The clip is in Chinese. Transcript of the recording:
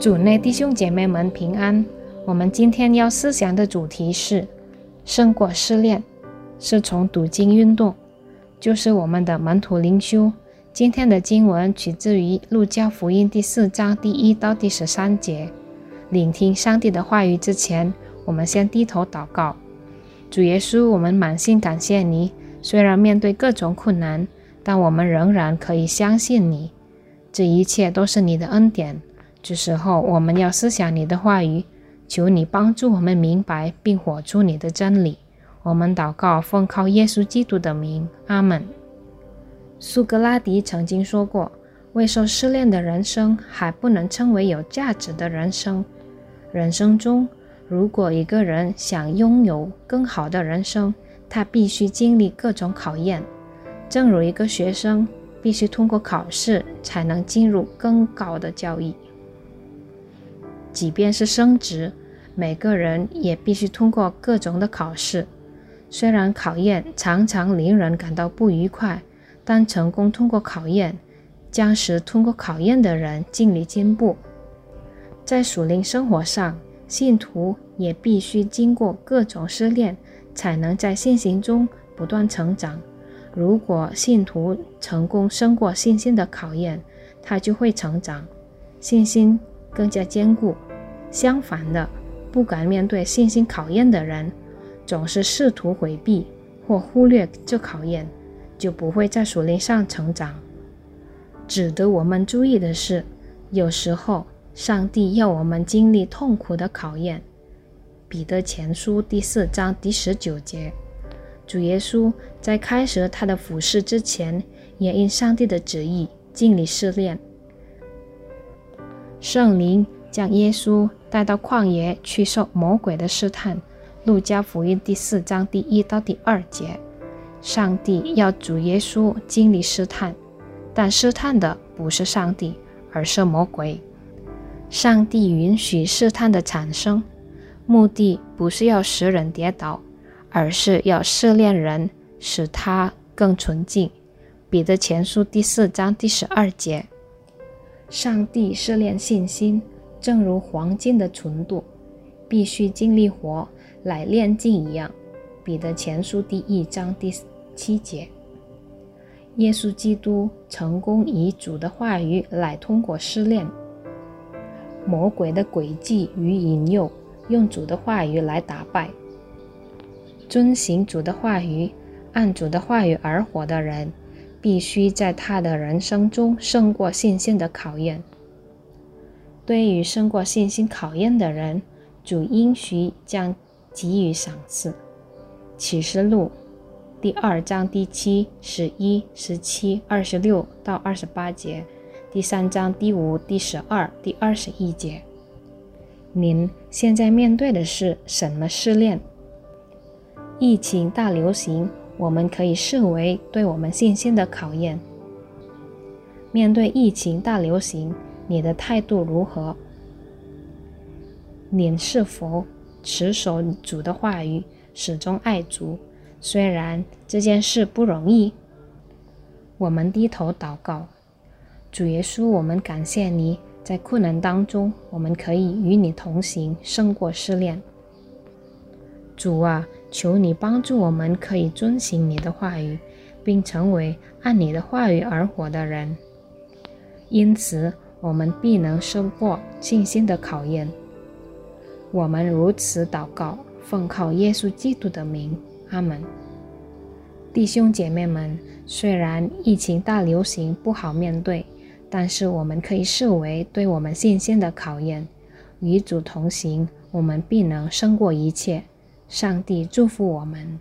主内弟兄姐妹们平安。我们今天要思想的主题是胜过试炼，是从读经运动，就是我们的门徒灵修。今天的经文取自于路加福音第四章第一到第十三节。聆听上帝的话语之前，我们先低头祷告。主耶稣，我们满心感谢你。虽然面对各种困难，但我们仍然可以相信你。这一切都是你的恩典。这时候，我们要思想你的话语，求你帮助我们明白并活出你的真理。我们祷告，奉靠耶稣基督的名，阿门。苏格拉底曾经说过：“未受试炼的人生还不能称为有价值的人生。”人生中，如果一个人想拥有更好的人生，他必须经历各种考验。正如一个学生必须通过考试才能进入更高的教育。即便是升职，每个人也必须通过各种的考试。虽然考验常常令人感到不愉快，但成功通过考验，将使通过考验的人尽力进步。在属灵生活上，信徒也必须经过各种试炼，才能在信心中不断成长。如果信徒成功胜过信心的考验，他就会成长，信心。更加坚固。相反的，不敢面对信心考验的人，总是试图回避或忽略这考验，就不会在属灵上成长。值得我们注意的是，有时候上帝要我们经历痛苦的考验。彼得前书第四章第十九节，主耶稣在开始他的服饰之前，也因上帝的旨意经历试炼。圣灵将耶稣带到旷野去受魔鬼的试探。路加福音第四章第一到第二节，上帝要主耶稣经历试探，但试探的不是上帝，而是魔鬼。上帝允许试探的产生，目的不是要使人跌倒，而是要试炼人，使他更纯净。彼得前书第四章第十二节。上帝试炼信心，正如黄金的纯度，必须经历火来炼金一样。彼得前书第一章第七节。耶稣基督成功以主的话语来通过试炼，魔鬼的诡计与引诱，用主的话语来打败。遵行主的话语，按主的话语而活的人。必须在他的人生中胜过信心的考验。对于胜过信心考验的人，主应许将给予赏赐。启示录第二章第七、十一、十七、二十六到二十八节，第三章第五、第十二、第二十一节。您现在面对的是什么试炼？疫情大流行。我们可以视为对我们信心的考验。面对疫情大流行，你的态度如何？你是否持守主的话语，始终爱主？虽然这件事不容易，我们低头祷告。主耶稣，我们感谢你在困难当中，我们可以与你同行，胜过失恋。主啊。求你帮助我们，可以遵行你的话语，并成为按你的话语而活的人。因此，我们必能胜过信心的考验。我们如此祷告，奉靠耶稣基督的名，阿门。弟兄姐妹们，虽然疫情大流行不好面对，但是我们可以视为对我们信心的考验。与主同行，我们必能胜过一切。上帝祝福我们。